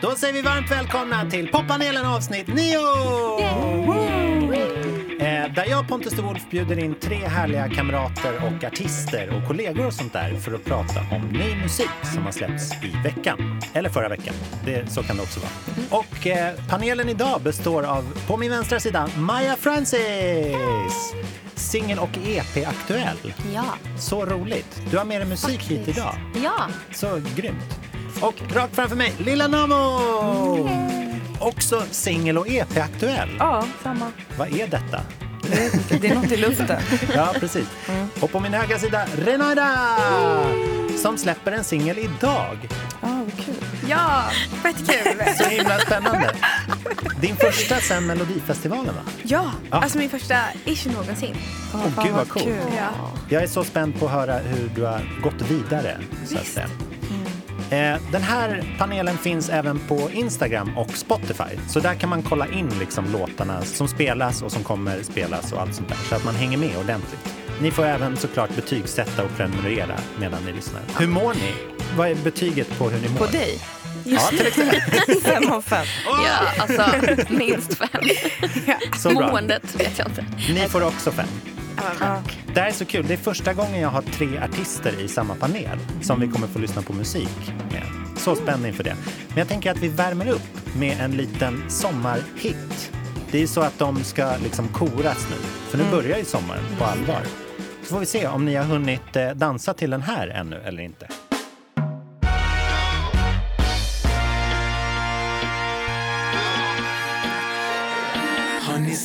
Då säger vi varmt välkomna till poppanelen avsnitt 9! Eh, där jag, Pontus de Wolf, bjuder in tre härliga kamrater och artister och kollegor och sånt där för att prata om ny musik som har släppts i veckan. Eller förra veckan. Det, så kan det också vara. Och eh, panelen idag består av, på min vänstra sida, Maja Francis! Singel och EP-aktuell. Ja. Så roligt. Du har med dig musik hit idag. Ja. Så grymt. Och rakt framför mig, Lilla Namo! Också singel och EP-aktuell. Ja, samma. Vad är detta? Det är något i luften. Ja, precis. Och på min högra sida, Renaida! Som släpper en singel idag. Ja, vad kul. Ja, fett kul! Så himla spännande. Din första sen Melodifestivalen, va? Ja, Ja. alltså min första ish någonsin. Åh, fan, gud vad coolt. kul. Ja. Jag är så spänd på att höra hur du har gått vidare. Så att säga. Eh, Den här panelen finns även på Instagram och Spotify. Så där kan man kolla in liksom låtarna som spelas och som kommer spelas och allt sånt där. Så att man hänger med ordentligt. Ni får även såklart betygsätta och prenumerera medan ni lyssnar. Hur mår ni? Vad är betyget på hur ni mår? På dig? Ja, till exempel. Fem av fem. Ja, alltså minst fem. Så bra. Måendet vet jag inte. Ni får också fem. Ja. Det här är så kul. Det är första gången jag har tre artister i samma panel som vi kommer få lyssna på musik med. Så spänd inför det. Men jag tänker att vi värmer upp med en liten sommarhit. Det är så att de ska liksom koras nu. För nu börjar ju sommaren på allvar. Så får vi se om ni har hunnit eh, dansa till den här ännu eller inte.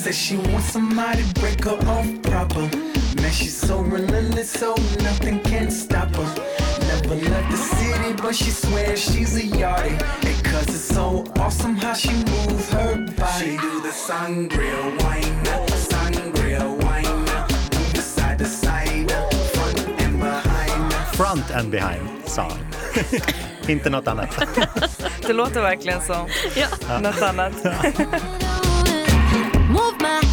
Says she wants somebody to break her off proper. Man, she's so relentless, so nothing can stop her. Never left the city, but she swears she's a yardie. And cause it's so awesome how she moves her body. She do the sangria wine, sangria wine. Move side to side, front and behind. Front and behind, sa han. inte något annat. Det låter verkligen som något annat. Move my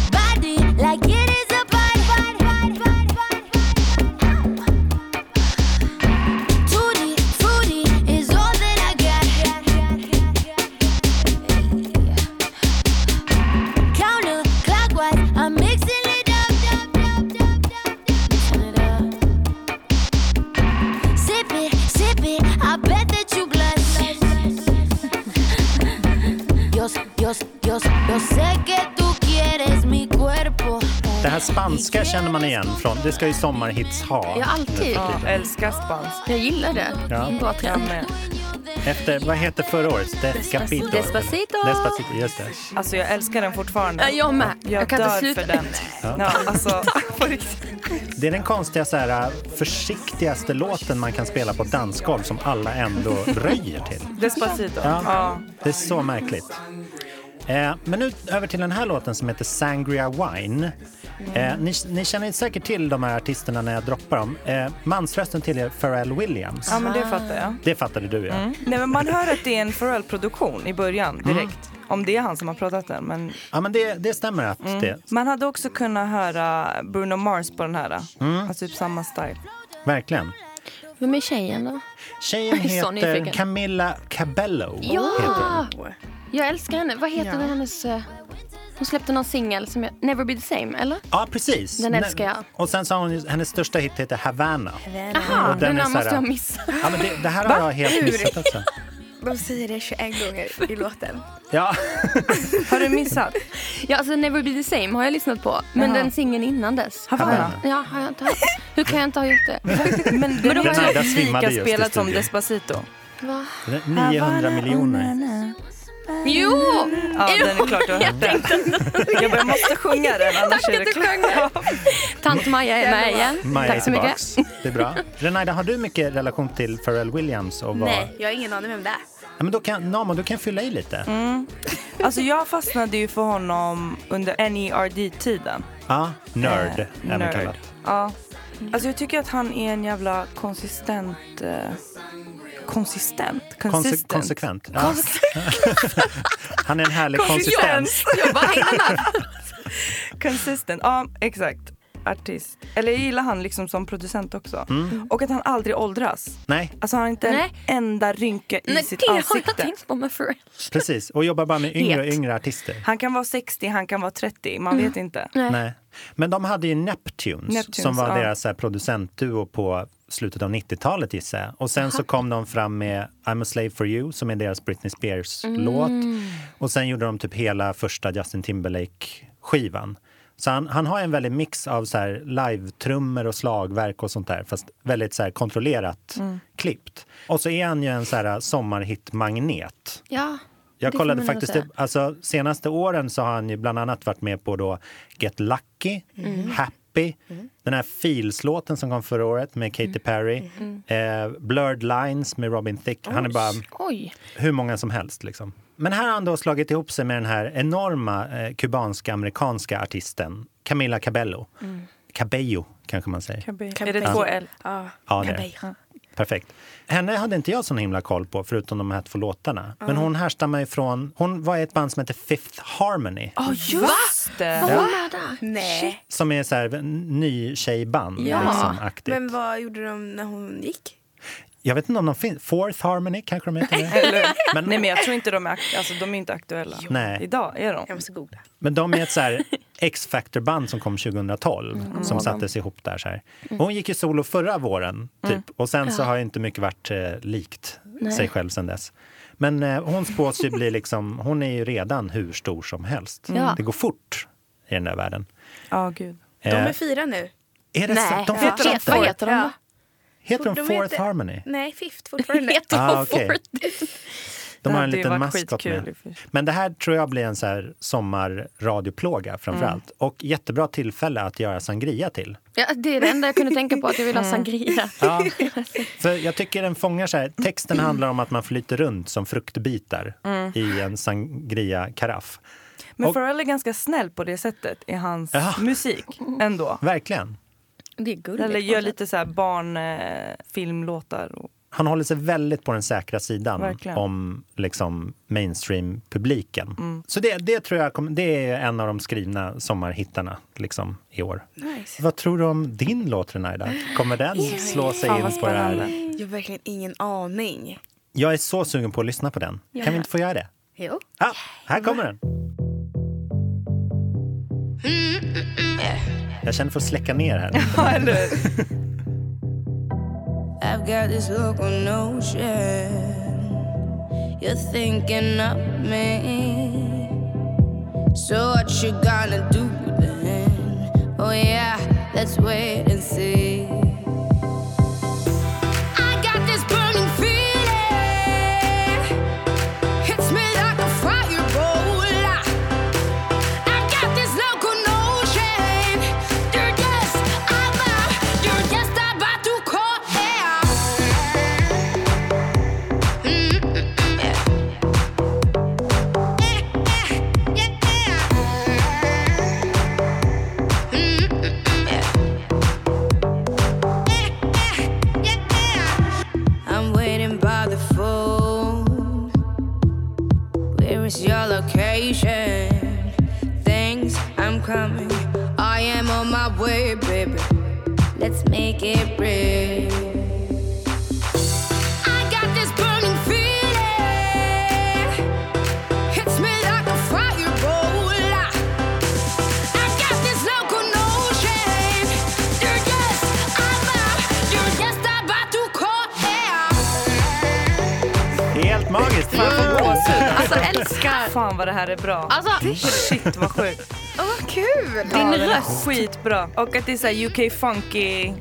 spanska känner man igen från, det ska ju sommarhits ha. Ja, alltid. Ja, älskar spansk. Jag gillar det. Ja. Bra Jag trend. med. Efter, vad heter förra årets? Despacito. Despacito. Despacito, just det. Alltså jag älskar den fortfarande. Ja, jag med. Jag, Jag kan inte dör sluta. för den. Ja, alltså, på riktigt. Det är den konstiga, så här, försiktigaste låten man kan spela på dansgolv som alla ändå röjer till. Despacito. Ja. Ja. Det är så märkligt. Eh, men nu över till den här låten som heter Sangria Wine. Eh, ni, ni känner säkert till de här artisterna när jag droppar dem. Eh, mansrösten tillhör Pharrell Williams. ja, men det fattar jag. Det fattade du ja. Nej, men man hör att det är en Pharrell-produktion i början Mm. direkt. Om det är han som har pratat den. Men Ja men det, det stämmer att det, man hade också kunnat höra Bruno Mars på den här. Mm. Alltså typ samma style. verkligen. Vem är tjejen då? Tjejen är heter. Camilla Cabello. Heter Ja! hon. Jag älskar henne. Vad heter Ja. hennes... eh, Hon släppte någon singel som jag... Never be the same, eller? ja, precis. Den älskar jag. Och sen har hon, hennes största hit heter Havana. Aha, Och den den, måste jag missa. Ja, men det, det här har jag helt missat också. De säger det 21 gånger i låten. Ja, Har du missat? Ja, alltså Never be the same har jag lyssnat på. Men Jaha. den singeln innan dess. Havana. Ja, har jag inte hört. Hur kan jag inte ha gjort det? Men den då har jag- typ lika i spelad som. Despacito. Va? 900 miljoner. Jo! Ja, den är klart du har hört den. Jag bara, måste sjunga den annars Tack är det klart. Tant Maja är med igen. Maja Tack så mycket. Det är bra. Renaida, har du mycket relation till Pharrell Williams? Och vad... Nej, jag har ingen aning vem det är. Ja, men då kan, Namo, du kan fylla i lite. Mm. Alltså jag fastnade ju för honom under NERD-tiden. Ja, nörd, Eh, kallat. Ja. Alltså jag tycker att han är en jävla konsistent... Eh, konsistent? Konse- Consistent. konsekvent. Ja. Han är en härlig konsistens. Jag bara hängde med. Consistent, ja exakt. artist. Eller jag gillar han liksom som producent också. Mm. Och att han aldrig åldras. Nej, Alltså han har inte Nej. en enda rynka i Nej, sitt det har jag ansikte. tänkt på med Pharrell. precis. Och jobbar bara med yngre och yngre artister. Han kan vara 60, han kan vara 30, man Mm. vet inte. Nej. Nej. Men de hade ju Neptunes, Neptunes, som var ja. deras här, producentduo på slutet av 90-talet gissar jag. Och sen så kom de fram med I'm a slave for you som är deras Britney Spears-låt. Och sen gjorde de typ hela första Justin Timberlake-skivan. Så han, han har en väldig mix av så här live-trummor och slagverk och sånt där, fast väldigt så kontrollerat klippt. Och så är han ju en så här sommarhit-magnet. Ja, Jag kollade faktiskt, det, alltså senaste åren så har han ju bland annat varit med på då Get Lucky, Mm. Happy, den här Feels-låten som kom förra året med Katy Mm. Perry, eh, Blurred Lines med Robin Thicke. Han är bara Oj. hur många som helst liksom. Men här har han då slagit ihop sig med den här enorma eh, kubanska amerikanska artisten Camila Cabello. Mm. Cabello kanske man säger. Är det två L? Ja. Ja, det är det. Perfekt. Henne hade inte jag så himla koll på, förutom de här två låtarna. Men hon härstammar ifrån... Hon var i ett band som heter Fifth Harmony. Ja, just det! Där? Nej. Som är så här, en ny tjejband. Ja. Liksom. Men vad gjorde de när hon gick? Jag vet inte om de finns. Fourth Harmony kanske de heter. Eller, Men- Nej men jag tror inte de är, alltså, de är inte aktuella. Nej. Idag är de. Jag måste googla. Men de är ett så här X-Factor-band som kom 2012 som sattes ihop där. Så här. Och hon gick ju solo förra våren, typ. Och sen så har ju inte mycket varit eh, likt sig själv sen dess. Men eh, hon spås ju bli liksom, hon är ju redan hur stor som helst. Ja. Det går fort i den där världen. Ja, gud. De Eh, är fyra nu. är det Nej? De heter heter, de, vad heter de Ja. heter de De Fourth heter- Harmony? Nej, Fifth fortfarande. Heter de Ah, okej. Fort? De Det har en liten maskot med. Men det här tror jag blir en så här sommarradioplåga framför Mm. allt. Och jättebra tillfälle att göra sangria till. Ja, det är det enda jag kunde tänka på, att jag vill ha sangria. Ja, för jag tycker den fångar så här. Texten handlar om att man flyter runt som fruktbitar Mm. i en sangria-karaff. Men Och- Pharrell är ganska snäll på det sättet i hans Ja. musik ändå. Verkligen. Det är gulligt. Eller gör något lite så här barnfilmlåtar. Eh, och, Han håller sig väldigt på den säkra sidan Verkligen. om liksom, mainstream-publiken. Mm. Så det, det tror jag kommer- det är en av de skrivna sommarhittarna liksom, i år. Nice. Vad tror du om din låt, Renaida? Kommer den slå sig in på det här? Jag har verkligen ingen aning. Jag är så sugen på att lyssna på den. Kan vi inte få göra det? Jo. Ah, här kommer den! Jag känner för att släcka ner här. Ja, eller? I've got this look on ocean. You're thinking of me. So what you gonna do then? Oh yeah, let's wait and see. To call. Yeah. Helt magiskt! Man får gåshud. Alltså älskar. Fan vad det här är bra. Alltså, Shit vad sjukt. Kul! din röst. Skitbra. Och att det är så här UK funky.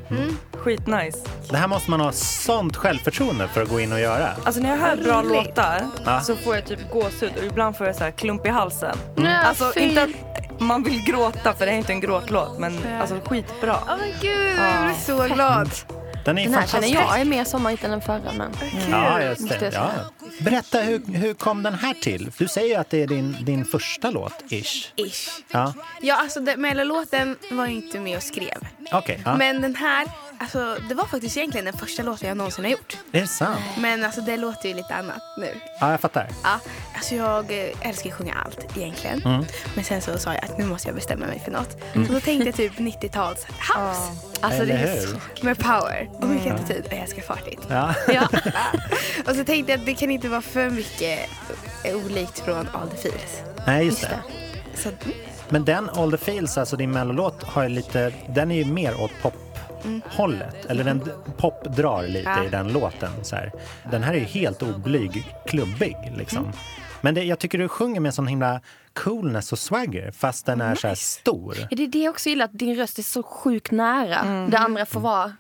Skitnice. Det här måste man ha sånt självförtroende för att gå in och göra. Alltså när jag hör bra låtar Ja. så får jag typ gåshud och ibland får jag så här klump i halsen. Nej, Alltså fy. inte att man vill gråta för det är inte en gråtlåt men alltså skitbra. Åh men gud, jag blir så glad. Den är Den här känner jag är mer sommarhit än den förra. Men... Ja, just det. Ja. Berätta, hur, hur kom den här till? Du säger ju att det är din, din första låt, ish. Ish. Ja, Ja, alltså Mellolåten var jag inte med och skrev. okej. ja. Men den här Alltså, det var faktiskt egentligen den första låten jag någonsin har gjort. Är det sant? Men alltså, det låter ju lite annat nu. Ja, jag fattar. Ja, alltså jag eh, älskar att sjunga allt egentligen. Mm. Men sen så sa jag att nu måste jag bestämma mig för något. Så då tänkte jag typ 90-tals house. Alltså det Eller är hur? så... Med power och mycket attityd och jag älskar fartigt. Ja. Ja. Och så tänkte jag att det kan inte vara för mycket eh, olikt från All the Feels. Nej, just det. Så Men den All the Feels, alltså din mellolåt, har ju lite, den är ju mer åt pop-hållet. Eller den pop drar lite Ja. i den låten. Så här. Den här är ju helt oblyg, klubbig liksom. Men det, jag tycker du sjunger med sån himla coolness och swagger fast den är så här stor. Ja, det är det jag också gillar, att din röst är så sjukt nära. Det andra får vara...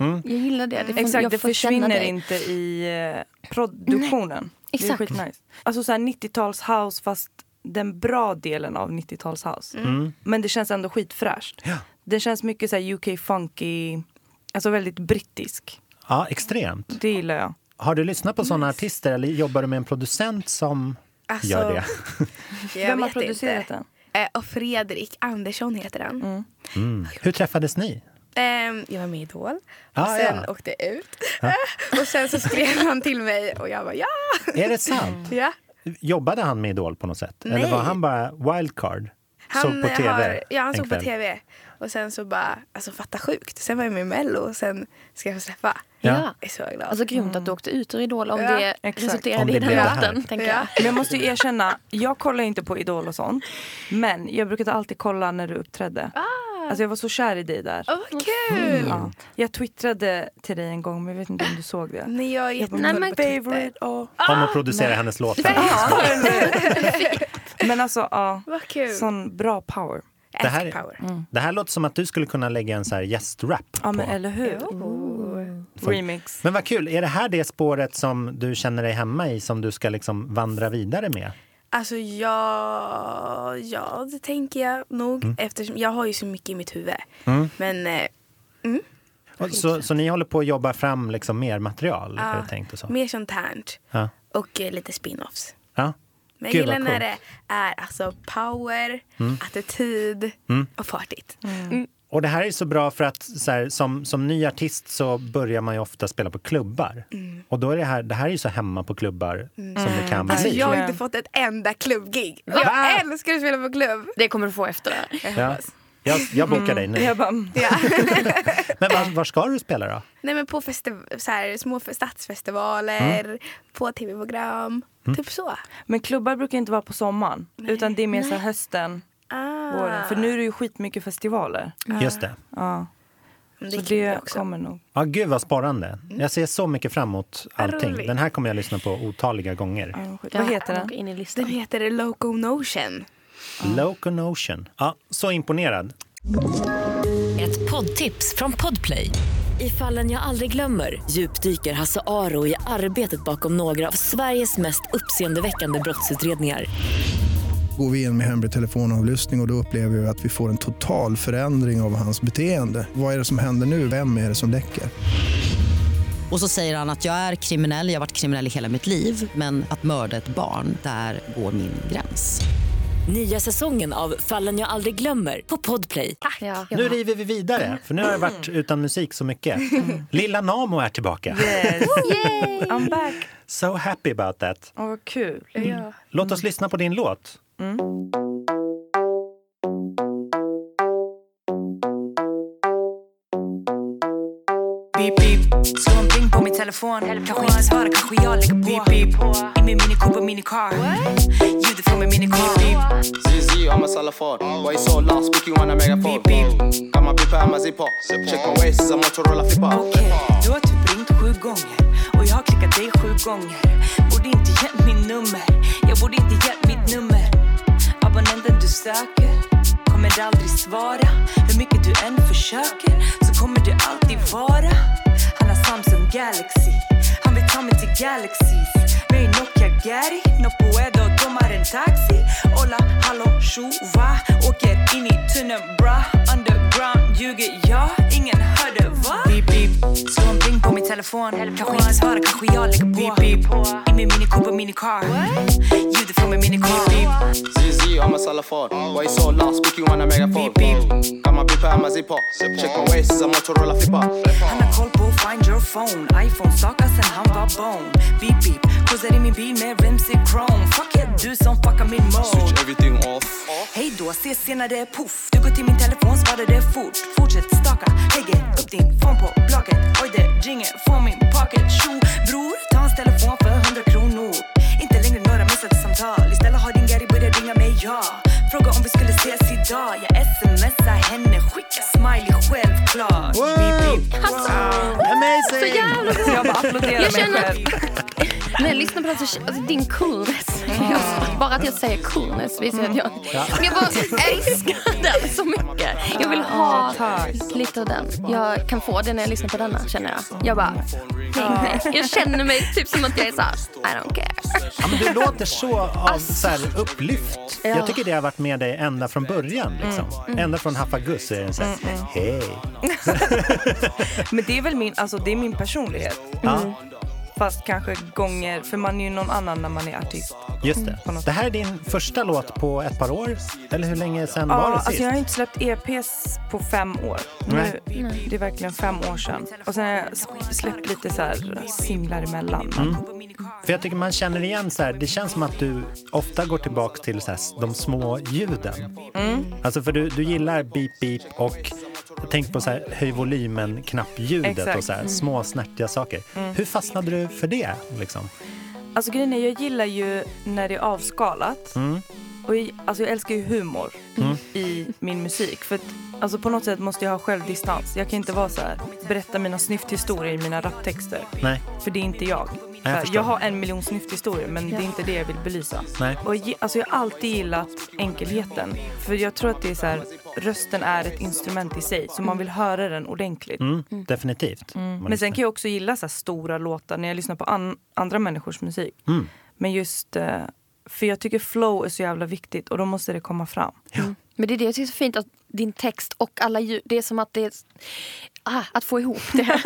Mm. Jag gillar det. det får, Exakt, det försvinner inte i eh, produktionen. Det är exakt. skitnice. Alltså så här 90-tals house fast den bra delen av 90-tals house. Men det känns ändå skitfräscht. Ja. Det känns mycket så här UK funky, alltså väldigt brittisk. Ja, extremt. Det gillar jag. Har du lyssnat på såna artister eller jobbar du med en producent som Alltså, gör det? jag Vem har producerat inte. den? Eh, och Fredrik Andersson heter han. Mm. Hur träffades ni? Ehm, jag var med i Idol och Ah, sen ja. åkte jag ut. och sen så skrev han till mig och jag bara ja. Är det sant? ja. Jobbade han med Idol på något sätt? Eller Nej. var han bara wildcard? Han såg på tv? Har, ja, han såg på tv. Och sen så bara, alltså fatta sjukt. Sen var jag med i Mello och sen ska jag få släppa. Ja. Ja. Jag är så glad. Alltså grymt att du åkte ut ur Idol om Ja, det exakt. Om resulterade det i den låten. Ja. jag. Men jag måste ju erkänna, jag kollar inte på Idol och sånt. Men jag brukade alltid kolla när du uppträdde. Alltså jag var så kär i dig där. Åh vad kul! Ja. Jag twittrade till dig en gång men jag vet inte om du såg det. Nej, jag är Jag bara, jättedålig men på Twitter. favorite och... Om att producera hennes låtar. Men alltså ja, Vad kul. sån bra power. Det här power. Det här låter som att du skulle kunna lägga en så här gästrap Ja på. men eller hur? Folk- Remix. Men vad kul, är det här det spåret som du känner dig hemma i som du ska liksom vandra vidare med? Alltså ja, ja, det tänker jag nog. Eftersom jag har ju så mycket i mitt huvud. Men eh, Och Så, så ni håller på att jobba fram liksom mer material? Det tänkt och så? mer sånt här. Ja. Och eh, lite spin-offs. Ja. Men jag Gud, gillar när det är alltså power, attityd och fartigt. Och det här är så bra för att så här, som, som ny artist så börjar man ju ofta spela på klubbar. Och då är det här, det här är ju så hemma på klubbar som det kan Alltså bli. jag har inte fått ett enda klubbgig. Va? Jag älskar att spela på klubb. Det kommer du få efter det här. Ja. Jag, jag bokar dig nu. Jag bara, mm. Ja. Men var, var ska du spela då? Nej men på festi- så här, små stadsfestivaler, Mm. på tv-program. Typ så. men klubbar brukar inte vara på sommaren. Utan det är mer så här hösten, Ah. Våren. För nu är det ju skitmycket festivaler. Just det. Ja. Så det också. kommer nog. Ja, gud vad sparande. Jag ser så mycket fram emot allting. Den här kommer jag lyssna på otaliga gånger. Ja. Ja, Vad heter den? In i listan. Den heter Locomotion. Locomotion. Ja, så imponerad. Ett poddtips från Podplay. I fallen jag aldrig glömmer djupdyker Hasse Aro i arbetet bakom några av Sveriges mest uppseendeväckande brottsutredningar. Går vi in med hemlig telefonavlyssning och, och då upplever vi att vi får en total förändring av hans beteende. Vad är det som händer nu? Vem är det som läcker? Och så säger han att jag är kriminell, jag har varit kriminell i hela mitt liv men att mörda ett barn, där går min gräns. Nya säsongen av Fallen jag aldrig glömmer på Podplay. Ja. Nu river vi vidare, för nu har jag varit utan musik så mycket. Lilla Namo är tillbaka. Yes. I'm back. So happy about that. Åh, vad kul. Ja. Låt oss lyssna på din låt. Beep beep, slå en pling på min telefon. Kanske inte svarar, kanske jag lägger på. Beep beep, i min mini Cooper mini car Ljudet från min mini car Beep. ZZ, I'm a salaford. Why you so lost? Speaking on a megaphone. beep beep. Got my beeper and my zipper. Check my waist, I'm Motorola flipper. Okej, du har typ ringt sju gånger Och jag har klickat dig sju gånger. Borde inte gett min nummer. Jag borde inte gett mitt nummer Abonnenten du söker Kommer aldrig svara. Hur mycket du än försöker Så kommer det alltid vara. Han har Samsung Galaxy Han vill ta mig till Galaxies Mig, Nokia Gary No puedo tomar en taxi hallå, tjo, va? Åker in i tunneln, bra Underground ljuger jag Ingen hörde, va? Beep beep, slå en pling på min telefon Kanske inte svarar, kanske jag lägger på Beep beep, i min mini Cooper mini car Ljudet du får med minikar ZZ, I'm a salafar. Why you so lost? Speaking on a megaphone. Got my beeper and my zipper. Check my waist, I'm Motorola flipper. Han har koll på find your phone. iPhone stakar sen han var bone. Beep beep, cruisar i min bil med rims i chrome. Fuck it, du som fuckar min mode Switch everything off. Hej då, ses senare, puff Du går till min telefon, svarar det fort. Fortsätt staka, lägger upp din phone på blocket. Oj det ringer från min pocket. Tjo, bror, ta hans telefon för 100 kronor. Inte längre några missade samtal Istället har din Gary börjat ringa mig, ja Fråga om vi skulle ses idag Jag smsar henne, skicka smiley, självklart Beep, beep. Så jävla bra. Jag bara applåderar Jag mig känner- själv. När jag lyssnar på det här så alltså, din coolness. Jag, bara att jag säger coolness visar att jag... Ja. Men jag bara älskar den så mycket. Jag vill ha lite av den. Jag kan få det när jag lyssnar på denna känner jag. Jag bara... Nej, nej. Jag känner mig typ som att jag är såhär, I don't care. Ja, men du låter så av, så här, upplyft. Ja. Jag tycker det har varit med dig ända från början. Liksom. Mm. Ända från Haffa Gus så är det så här, Mm, mm. hej. Men det är väl min, alltså det är min personlighet. Ja. Fast kanske gånger, för man är ju någon annan när man är artist. Just det. Det här är din första låt på ett par år? Eller hur länge sedan Ja, var det alltså sist? jag har inte släppt EPs på fem år. Nej. Nu, det är verkligen fem år sedan. Och sen har jag släppt lite så här singlar emellan. Mm. För jag tycker man känner igen så här, det känns som att du ofta går tillbaka till så här, de små ljuden. Mm. Alltså för du, du gillar beep beep och tänk på så här, höj volymen knappljudet Exakt. och så här, Mm. små snärtiga saker. Mm. Hur fastnade du för det? Liksom? Alltså grejen är, jag gillar ju när det är avskalat. Mm. Och jag, alltså jag älskar ju humor Mm. i min musik. För att, alltså på något sätt måste jag ha självdistans. Jag kan inte vara så här, berätta mina snyfthistorier i mina raptexter. Nej. För det är inte jag. Jag jag har en miljon snyfthistorier men det är inte det jag vill belysa. Nej. Och jag, alltså jag har alltid gillat enkelheten. För jag tror att det är så här, rösten är ett instrument i sig. Så man vill höra den ordentligt. Mm, definitivt. Man Men sen kan jag också gilla så här stora låtar när jag lyssnar på an- andra människors musik. Mm. Men just, eh, för jag tycker flow är så jävla viktigt och då måste det komma fram. Men det är det jag tycker är så fint att din text och alla ljud, det är som att det är ah, att få ihop det.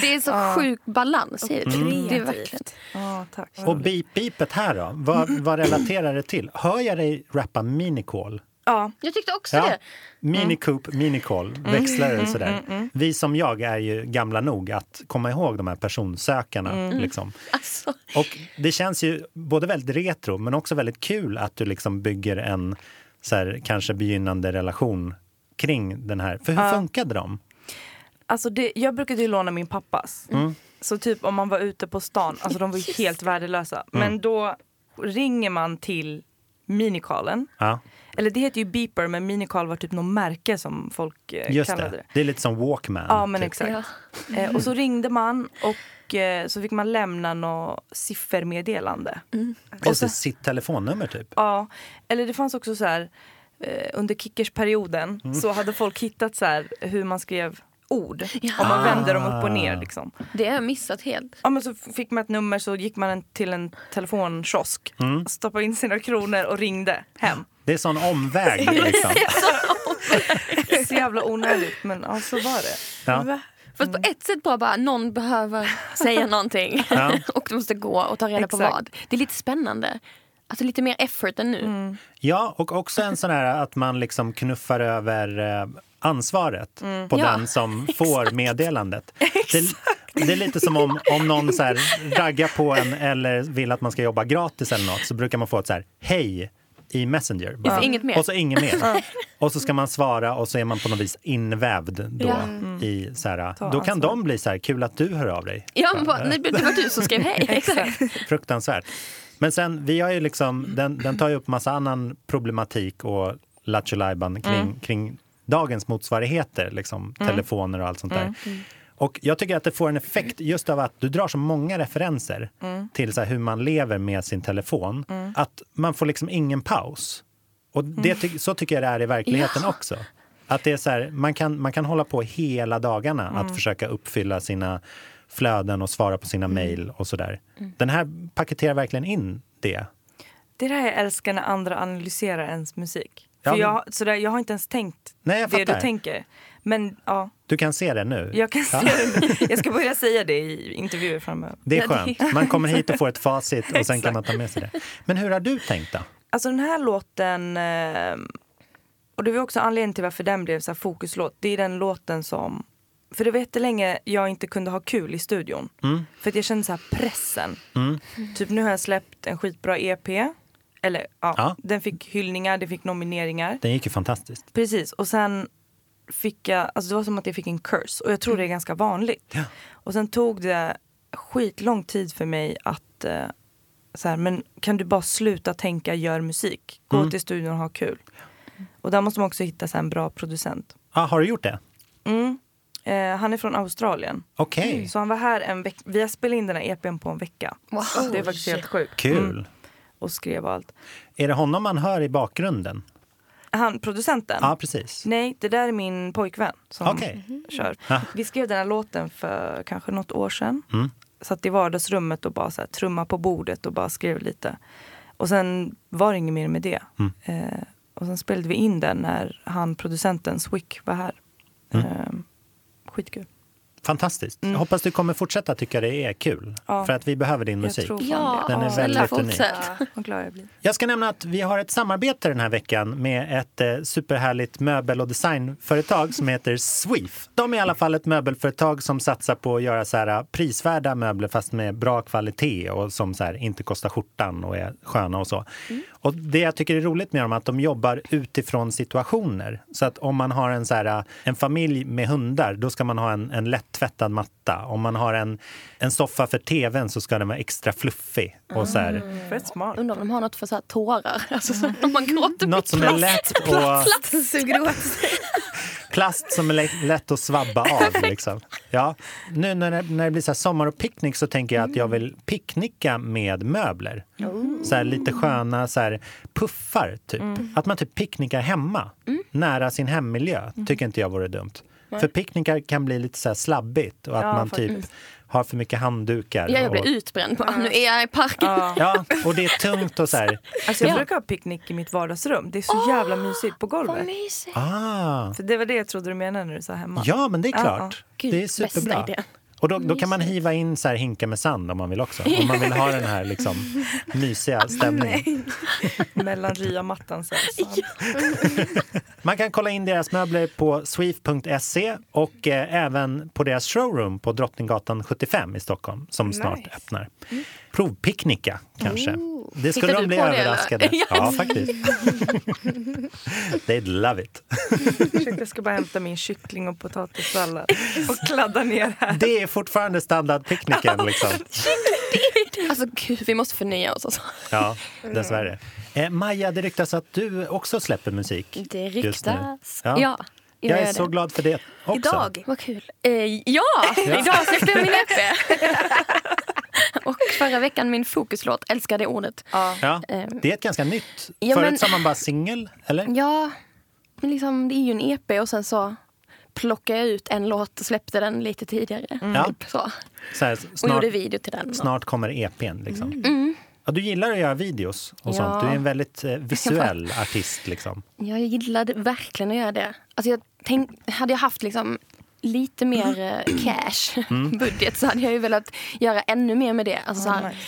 det är så Ja. sjuk balans i det. Mm. Det är verkligen. Ja, tack. Och beep-beepet här då, vad, vad relaterar det till? Hör jag dig rappa minicall? Ja. Jag tyckte också Ja. det. Mini Coop, minicall, växlar Mm, och sådär. mm, mm. Vi som jag är ju gamla nog att komma ihåg de här personsökarna. Mm. Liksom. Alltså, Och det känns ju både väldigt retro men också väldigt kul att du liksom bygger en så här, kanske begynnande relation kring den här. För hur Ja. funkade de? Alltså det, jag brukade ju låna min pappas. Mm. Så typ om man var ute på stan, alltså de var ju helt värdelösa. Mm. Men då ringer man till minikalen. Ja, Eller det heter ju beeper men minikal var typ något märke som folk eh, just kallade det. det. Det är lite som Walkman. Ja men typ. exakt. Eh, och så ringde man och eh, så fick man lämna något siffermeddelande. Och så sitt telefonnummer typ. Ja, eller det fanns också så här eh, under kickersperioden Mm. så hade folk hittat så här hur man skrev ord. Om man vände dem upp och ner liksom. Det har jag missat helt. Ja men så fick man ett nummer så gick man en, till en telefonkiosk, Mm. stoppade in sina kronor och ringde hem. Det är sån omväg. Liksom. Så jävla onödigt men ja så var det. Ja. Fast på ett sätt bara, bara någon behöver säga någonting Ja. och du måste gå och ta reda på Exakt. vad. Det är lite spännande. Alltså lite mer effort än nu. Mm. Ja, och också en sån här att man liksom knuffar över eh, ansvaret Mm. på Ja, den som får meddelandet. Det, det är lite som om, om någon så här raggar på en eller vill att man ska jobba gratis eller något så brukar man få ett så här hej i Messenger. Ja, för inget mer. Och så inget mer. Och så ska man svara och så är man på något vis invävd då. Ja. Mm. I, så här, då kan ansvar. de bli så här, kul att du hör av dig. Ja, men bara, nej, det var du som skrev hej. Exakt. Fruktansvärt. Men sen, vi har ju liksom, den, den tar ju upp massa annan problematik och lattjo kring, Mm. kring dagens motsvarigheter, liksom, Mm. telefoner och allt sånt där. Mm. Mm. Och jag tycker att det får en effekt just av att du drar så många referenser Mm. till så hur man lever med sin telefon, Mm. att man får liksom ingen paus. Och det, ty- så tycker jag det är i verkligheten Ja. också. Att det är så här, man, kan, man kan hålla på hela dagarna Mm. att försöka uppfylla sina flöden och svara på sina mejl och sådär. Den här paketerar verkligen in det. Det är det här jag älskar när andra analyserar ens musik. Ja, För men- jag, sådär, jag har inte ens tänkt Nej, det du tänker. Men ja, Du kan se det nu. jag kan se Ja. det. Jag ska börja säga det i intervjuer framöver. Det är skönt. Man kommer hit och får ett facit och sen kan man ta med sig det. Men hur har du tänkt då? Alltså den här låten, eh, och det var också anledningen till varför den blev så här fokuslåt. Det är den låten som, för det var jättelänge jag inte kunde ha kul i studion. Mm. För att jag kände så här pressen. Mm. Typ nu har jag släppt en skitbra EP. Eller ja, Ja. den fick hyllningar, det fick nomineringar. Den gick ju fantastiskt. Precis, och sen fick jag, alltså det var som att jag fick en curse. Och jag tror det är ganska vanligt. Ja. Och sen tog det skitlång tid för mig att eh, så här, men kan du bara sluta tänka gör musik? Gå Mm. till studion och ha kul. Och där måste man också hitta så en bra producent. Ah, har du gjort det? Mm. Eh, han är från Australien. Okej. Så han var här en vecka. Vi har spelat in den här EPn på en vecka. Det är faktiskt helt sjukt. Kul. Mm. Och skrev allt. Är det honom man hör i bakgrunden? Han, producenten? Ja, precis. Nej, det där är min pojkvän som Okej. kör. Ja. Vi skrev den här låten för kanske något år sedan. Mm. Satt i vardagsrummet och bara så här, trumma på bordet och bara skrev lite. Och sen var det inget mer med det. Mm. Eh, och sen spelade vi in den när han, producenten Swick var här. Mm. Eh, skitkul. Fantastiskt. Jag hoppas du kommer fortsätta tycka det är kul. Mm. Ja. För att vi behöver din musik. Ja. Den är väldigt unik. glad jag ska nämna att vi har ett samarbete den här veckan med ett eh, superhärligt möbel och designföretag som heter Sweef. De är i alla fall ett möbelföretag som satsar på att göra så här eh, prisvärda möbler fast med bra kvalitet och som så här, inte kostar skjortan och är sköna och så. Och det jag tycker är roligt med dem är att de jobbar utifrån situationer. Så att om man har en, så här, eh, en familj med hundar, då ska man ha en, en lätt-tvättad matta. Om man har en, en soffa för tvn så ska den vara extra fluffig. Och så här, Fett smart. Undrar om de har något för så här tårar. Alltså så när man gråter Något som är lätt och sig. plast som är lätt, att svabba av. Liksom. Ja. Nu när det, när det blir så här sommar och picknick så tänker jag att jag vill picknicka med möbler. Så här, lite sköna så här, puffar, typ. Att man typ picknickar hemma, nära sin hemmiljö, tycker inte jag vore dumt. För picknickar kan bli lite så här slabbigt och att Ja, man typ faktiskt. har för mycket handdukar. Ja, jag blir och, utbränd. Bara, nu är jag i parken. Ja. ja, och det är tungt och så här. Alltså jag Ja. brukar ha picknick i mitt vardagsrum. Det är så jävla mysigt på Vad golvet. mysigt. Ah. För det var det jag trodde du menade när du sa hemma. Ja, men det är klart. Gud, det är bästa superbra. idén. Och då, då kan man hiva in så här hinkar med sand om man vill också. Om man vill ha den här liksom, mysiga stämningen. Mellan ryamattan så. Man kan kolla in deras möbler på sweef.se och eh, även på deras showroom på Drottninggatan 75 i Stockholm som snart Nice. öppnar. Provpicknicka kanske. Det skulle Hittar de bli på det, överraskade. Ja. Ja, faktiskt. They'd love it. Ursäkta, Jag ska bara hämta min kyckling och potatissallad och kladda ner här. Det är fortfarande standardpicknicken. Liksom. Alltså gud, vi måste förnya oss. Alltså. Ja, dessvärre. Eh, Maja, det ryktas att du också släpper musik. Det ryktas. Ja. Ja. jag Jag är så det. glad för det också. Idag. Vad kul. Eh, ja, idag släppte jag min EP. Och förra veckan min fokuslåt, älskar det ordet. Ja, Eh, det är ett ganska nytt. Ja, Förut men- sa man bara singel, eller? Ja, men liksom, det är ju en EP och sen så plockade jag ut en låt och släppte den lite tidigare. Ja. Typ så. Så här, Och snart, gjorde video till den. snart kommer EPn. Liksom. Mm. Ja, du gillar att göra videos och Ja. sånt. Du är en väldigt eh, visuell artist. Liksom. Jag gillade verkligen att göra det. Alltså jag tänk, hade jag haft liksom lite mer eh, cash Mm. budget så hade jag ju velat göra ännu mer med det. Alltså så här, nice.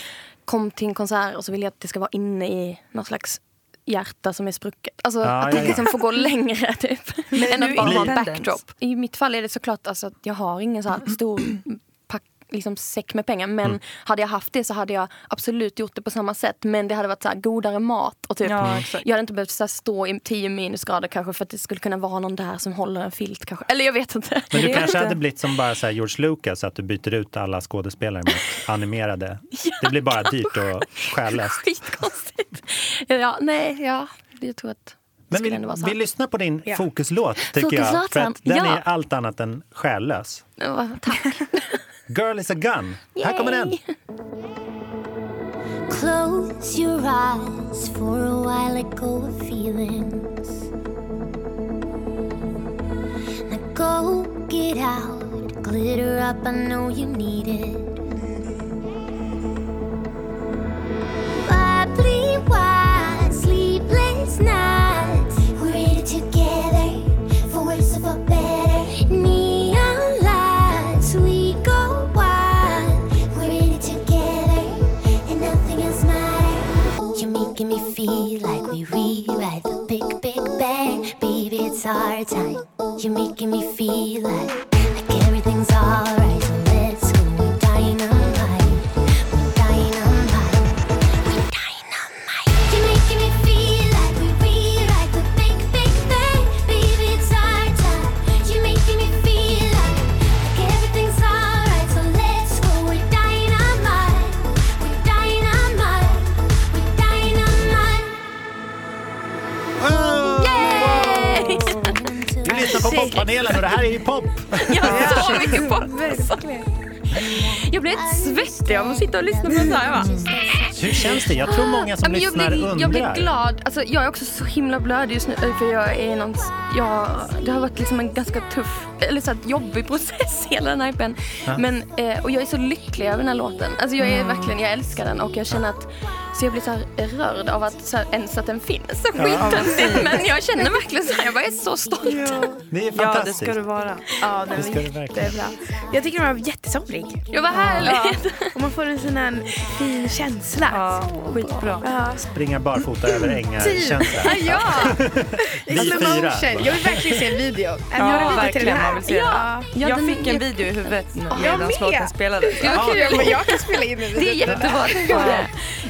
Kom till en konsert och så vill jag att det ska vara inne i någon slags hjärta som är sprucket. Alltså Ja, att ja, det ja. liksom får gå längre typ. är än att bara ha en backdrop. I mitt fall är det såklart alltså att jag har ingen så här stor liksom säck med pengar. Men Mm. hade jag haft det så hade jag absolut gjort det på samma sätt. Men det hade varit så här godare mat. Och typ, Ja, jag hade inte behövt så här stå i 10 minusgrader kanske för att det skulle kunna vara någon där som håller en filt kanske. Eller jag vet inte. Men du kanske inte- hade blivit som bara så här George Lucas, att du byter ut alla skådespelare mot animerade. Det blir bara dyrt och själlöst. Skitkonstigt. Ja, nej, ja. Jag tror att Men vi, vi lyssnar på din Ja. fokuslåt, tycker jag. För att den ja. är allt annat än själlös. Ja, Tack. Girl is a gun. Här kommer den. Yay. Close your eyes for a while, let go of feelings. Now go get out, glitter up, I know you need it. Big, big bang. Baby, it's our time. You're making me feel like, poppanelen och det här är ju pop. Jag har så mycket pop. Jag blir helt svettig av att sitta och lyssna på det här. Hur känns det? Jag tror många som jag, lyssnar blir, jag blir undrar. glad. Alltså, jag är också så himla blödig just nu för jag är någon, jag, det har varit liksom en ganska tuff, eller så här, jobbig process hela den här hypen. Ja. Men, eh, och jag är så lycklig över den här låten. Alltså, jag är verkligen, jag älskar den och jag känner att så jag blir så här rörd av att så här, ens att den finns. Så Ja, men jag känner verkligen så här, jag bara är så stolt. Det är Ja, det fantastiskt. ska du vara. Ja, den Det ska var du verkligen. jättebra. Jag tycker den var jättesomrig. Ja, vad härligt. Och man får en sån här fin känsla. Ja, skitbra. Ja. Springa barfota över ängar Typ. känsla. Ja, Vi Slow fyra. Jag vill verkligen se en video. Är Ja, till verkligen. den här? Man vill se ja. den. Jag den- fick en video i huvudet Jag medan med. låten spelades. Det var kul. Men jag kan spela in en video. Det är jättebra. Ja.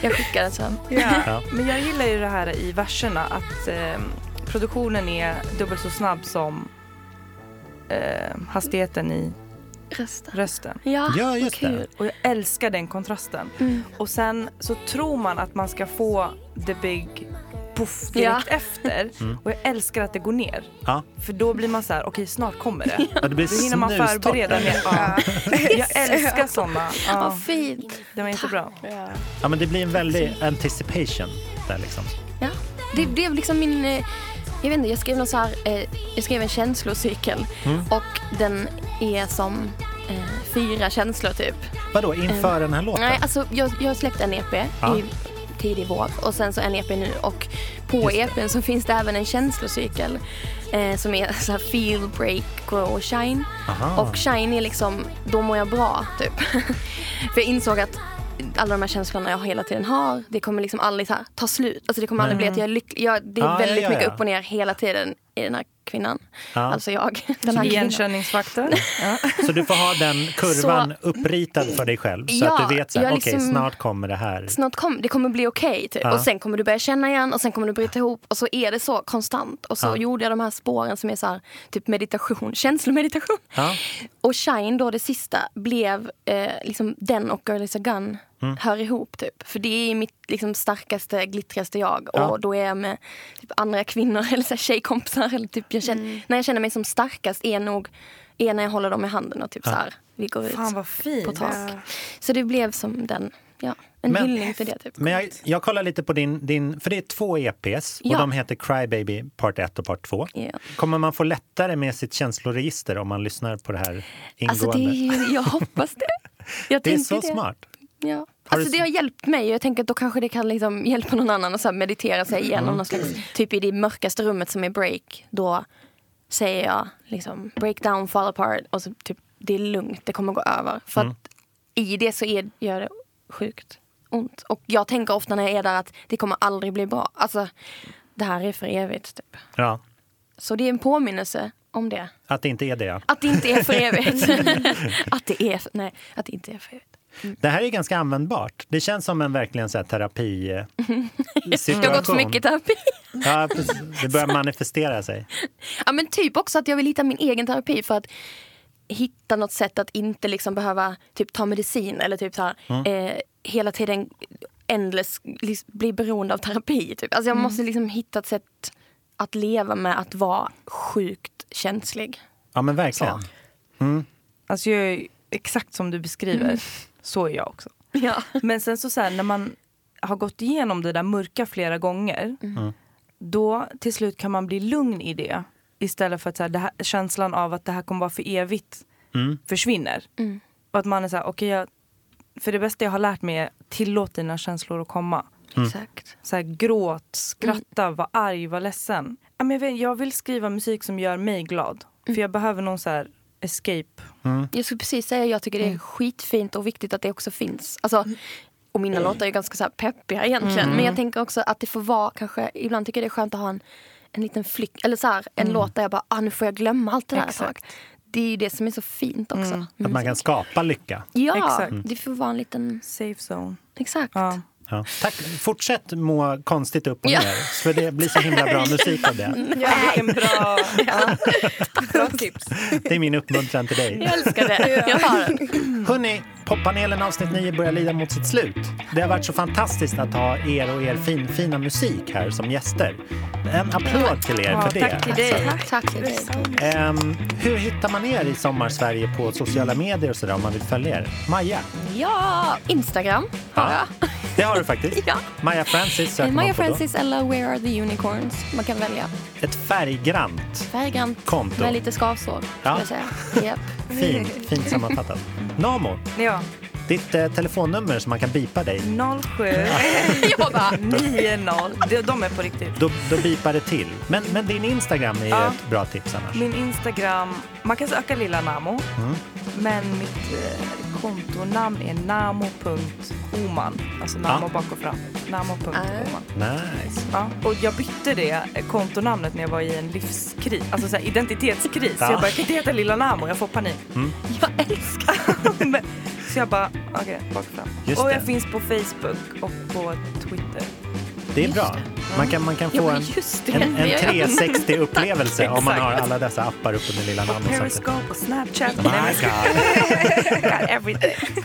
Jag den sen. Ja. Ja. Men jag gillar ju det här i verserna att eh, produktionen är dubbelt så snabb som eh, hastigheten i Rösten. rösten. Ja, Ja, just det. kul. Och jag älskar den kontrasten. Mm. Och sen så tror man att man ska få the big puff direkt Ja. efter. Mm. Och jag älskar att det går ner. Ja. För då blir man så här, okej snart kommer det. Ja, det blir Då hinner man förbereda mer. Ja. Jag älskar sådana. Ja. Vad fint. Det var jättebra. Ja, men det blir en väldig anticipation där liksom. Ja. Det blev liksom min... eh, Jag vet inte, jag skrev någon så här, eh, jag skrev en känslocykel Mm. och den är som eh, fyra känslor typ. Vadå, inför Eh, den här låten? Nej, alltså jag, jag har släppt en EP Ja. i tidig vår och sen så en EP nu och på. EPn så finns det även en känslocykel eh, som är så här feel, break, grow och shine. Aha. Och shine är liksom, då mår jag bra typ. För jag insåg att alla de här känslorna jag hela tiden har, det kommer liksom aldrig här, ta slut. Alltså det kommer aldrig bli att jag är lycklig. Jag, det är Ja, ja, väldigt ja, mycket ja. upp och ner hela tiden i den här kvinnan. Ja. Alltså jag. Den här. Igenkänningsfaktor. Ja. Så du får ha den kurvan uppritad för dig själv så Ja, att du vet så här, liksom- snart kommer det här. Snart kom, det kommer bli okej typ. Ja. Och sen kommer du börja känna igen och sen kommer du bryta ihop och så är det så konstant. Och så Ja. gjorde jag de här spåren som är så här, typ meditation, känslomeditation. Ja. Och Shine då, det sista, blev eh, liksom den och Girl is a gun Mm. hör ihop typ. För det är mitt liksom, starkaste, glittrigaste jag. Ja. Och då är jag med typ, andra kvinnor eller så här, tjejkompisar. Eller, typ, jag känner, När jag känner mig som starkast är nog är när jag håller dem i handen och typ Ja. så här, vi går ut Fan vad fint. på tak. Så det blev som den, ja, en Men- hyllning till det typ. Men jag, jag kollar lite på din, din, för det är två EPs och Ja. de heter Crybaby Part 1 och Part 2. Ja. Kommer man få lättare med sitt känsloregister om man lyssnar på det här ingående? Alltså det är, jag hoppas det. Jag Det är så det. smart. Ja. Alltså det har hjälpt mig och jag tänker att då kanske det kan liksom hjälpa någon annan att så meditera sig igenom Mm. någon slags, typ i det mörkaste rummet som är break. Då säger jag liksom break down, fall apart och så typ det är lugnt, det kommer gå över. För Mm. att i det så är, gör det sjukt ont. Och jag tänker ofta när jag är där att det kommer aldrig bli bra. Alltså det här är för evigt typ. Ja, Så det är en påminnelse om det. att det inte är det. Att det inte är för evigt. att det är, nej, att det inte är för evigt. Det här är ganska användbart. Det känns som en verkligen så här terapi eh, Jag har gått för mycket terapi. Ja. Det börjar manifestera sig. Ja, men typ också att jag vill hitta min egen terapi för att hitta något sätt att inte liksom behöva typ ta medicin eller typ så här, Mm. eh, hela tiden endless bli beroende av terapi. Typ. Alltså jag Mm. måste liksom hitta ett sätt att leva med att vara sjukt känslig. Ja, men verkligen. Mm. Alltså jag är exakt som du beskriver. Mm. Så är jag också. Ja. Men sen så, så här, när man har gått igenom det där mörka flera gånger. Mm. Då till slut kan man bli lugn i det. Istället för att så här, det här, känslan av att det här kommer vara för evigt Mm. försvinner. Mm. Och att man är så här, okej jag, för det bästa jag har lärt mig är tillåt dina känslor att komma. Mm. Exakt. Så här, gråt, skratta, var arg, var ledsen. Ja, men jag, vet, jag vill skriva musik som gör mig glad. För jag behöver någon så här escape. Mm. Jag skulle precis säga jag tycker det är skitfint och viktigt att det också finns. Alltså, Och mina låtar är ganska så här peppiga egentligen. Mm. Men jag tänker också att det får vara kanske, ibland tycker jag det är skönt att ha en, en liten flykt, eller så här, en Mm. låt där jag bara, ah, nu får jag glömma allt det där ett Exakt. tag. Det är ju det som är så fint också. Mm. Att man kan skapa lycka. Ja, Exakt. det får vara en liten... Safe zone. Exakt. Ja. Ja. Tack. Fortsätt må konstigt upp och Ja. ner, för det blir så himla bra musik av det. Ja, vilken bra, ja. bra tips. Det är min uppmuntran till dig. Jag älskar det. Jag har den. Poppanelen avsnitt 9 börjar lida mot sitt slut. Det har varit så fantastiskt att ha er och er fin, fina musik här som gäster. En applåd till er för det. tack till dig. Tack, tack till dig. Ehm, hur hittar man er i Sommarsverige på sociala medier och sådär om man vill följa er? Maja? Ja, Instagram har Ja, jag. Det har du faktiskt. Ja. Maja Francis söker man på då. Francis eller Where are the unicorns? Man kan välja. Ett färggrant Färggrant konto. med lite skavsår, Ja. skulle jag säga. Japp. Fint, fint sammanfattat. Namo, Ja, ditt eh, telefonnummer som man kan bipa dig. 07 Jag bara, 90. De- De är på riktigt. Då, då bipar det till. Men, men din Instagram är Ja. ett bra tips annars. Min Instagram, man kan söka Lilla Namo. Mm. Men mitt eh, kontonamn är namo.oman. Alltså namo Ja. bak och fram. Namo.oman. Nice. Ja. Och jag bytte det kontonamnet när jag var i en livskris, alltså så här, identitetskris. Ja. Så jag bara, jag kan inte heta Lilla Namo, jag får panik. jag älskar Men- så jag bara, okej, bak och fram. Just och det. jag finns på Facebook och på Twitter. Det är bra. Man kan, man kan få en, en, en Det är jag. 360-upplevelse om man har alla dessa appar uppe med lilla namn. och sånt. Periscope och Snapchat. My God. Got everything.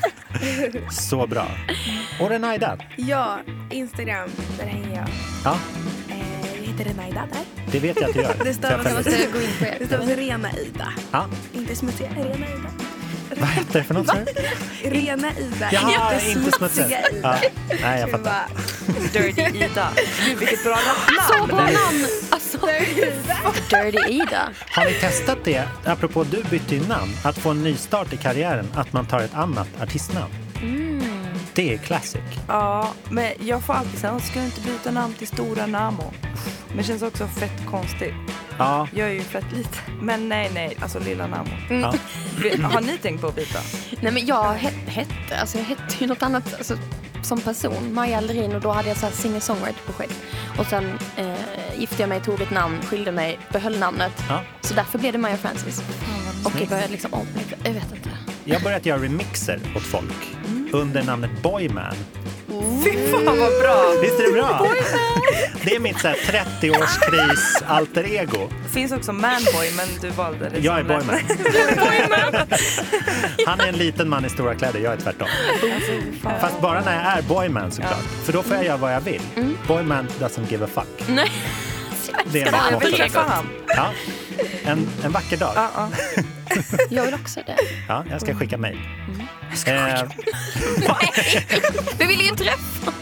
Så bra. Och Renaida, Ja, Instagram, där hänger jag. ja, Eh, jag heter Renaida där. det vet jag att du gör. Det För jag stavas, följer måste dig. gå in på er. det stavas Rena Ida. Ja. Inte smutsiga, Rena Ida. Vad heter det för något? Rena Ida, Jaha, inte inte smutsiga. smutsiga Ida. Ja. Nej, jag fattar. bara- Dirty Ida. Gud vilket bra Så namn. bra namn! Alltså, Dirty Ida. Har ni testat det, apropå du bytte namn, att få en nystart i karriären, att man tar ett annat artistnamn? Det är classic. Ja, men jag får alltid säga, ska du inte byta namn till Stora Namo? Men det känns också fett konstigt. Ja, Jag är ju fett liten. Men nej, nej, alltså Lilla Namo. ja. Vi- Har ni tänkt på att byta? Nej men jag het- hette, alltså jag hette ju något annat alltså, som person, Maja Allerin och då hade jag så här singer-songwriter-projekt. Och sen eh, gifte jag mig, tog ett namn, skilde mig, behöll namnet. Ja. Så därför blev det Maja Francis. Och jag började liksom om lite, jag vet inte. Jag har börjat göra remixer åt folk under namnet Boyman. Fy fan vad bra! Visst är det bra? Det är mitt så här 30-årskris alter ego. finns också Manboy, men du valde det Jag är Boyman. Boyman. Han är en liten man i stora kläder, jag är tvärtom. Fast bara när jag är Boyman såklart. För då får jag göra vad jag vill. Boyman doesn't give a fuck. Nej. Det är jag vill motto. träffa han. Ja. En, en vacker dag. Ja, ja. Jag vill också det. Ja, jag ska skicka mejl. Eh, Vi vill ju träffa.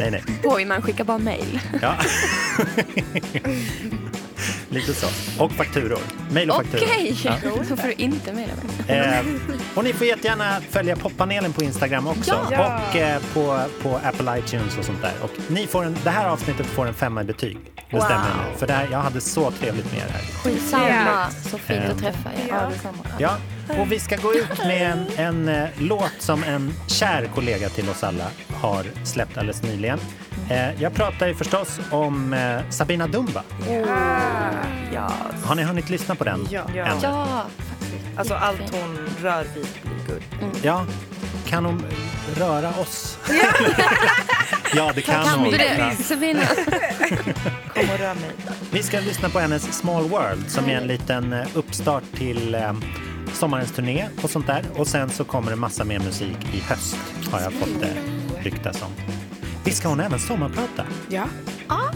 nej, nej. Boyman skickar bara mail. Ja. Lite så. Och fakturor. Mejl och fakturor. Okej, Ja. då får du inte mejla mig. Eh, och ni får jättegärna följa poppanelen på Instagram också. Ja. Och eh, på, på Apple iTunes och sånt där. Och ni får en, det här avsnittet får en femma i betyg. Det Wow. stämmer nu. För det här, jag hade så trevligt med er här. Skitsamma. Så fint Eh, att träffa er. Ja. Ja, och vi ska gå ut med en, en eh, låt som en kär kollega till oss alla har släppt alldeles nyligen. Eh, jag pratar ju förstås om eh, Sabina Dumba. Ja, Har ni hunnit lyssna på den? Ja. Ja, faktiskt. alltså allt hon rör vid blir guld. Ja, kan hon röra oss? ja, det kan, Kan hon. Ja. det, Sabina? Kom och rör mig. Vi ska lyssna på hennes Small World som är en liten eh, uppstart till eh, sommarens turné och sånt där. Och sen så kommer det massa mer musik i höst har jag fått eh, ryktas om. Visst ska hon även sommarprata? Ja.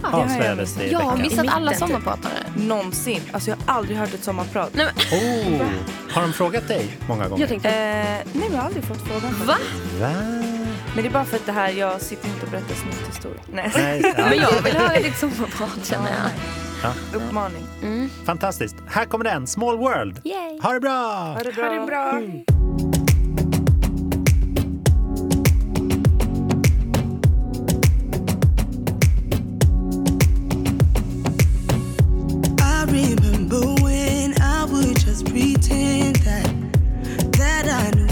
Avslöjades det i Jag har veckan. missat alla sommarpratare. Någonsin. Alltså jag har aldrig hört ett sommarprat. Nej, men, Oh, har de frågat dig många gånger? jag tänkte, Eh, nej, men jag har aldrig fått frågan. va? Va? Men det är bara för att det här, jag sitter inte och berättar snythistorier. Nej. Nej, ja. Men jag vill höra ditt sommarprat känner jag. Ja, Uppmaning. Mm. fantastiskt. Här kommer den, Small World. Yay. Ha det bra! Ha det bra.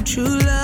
True love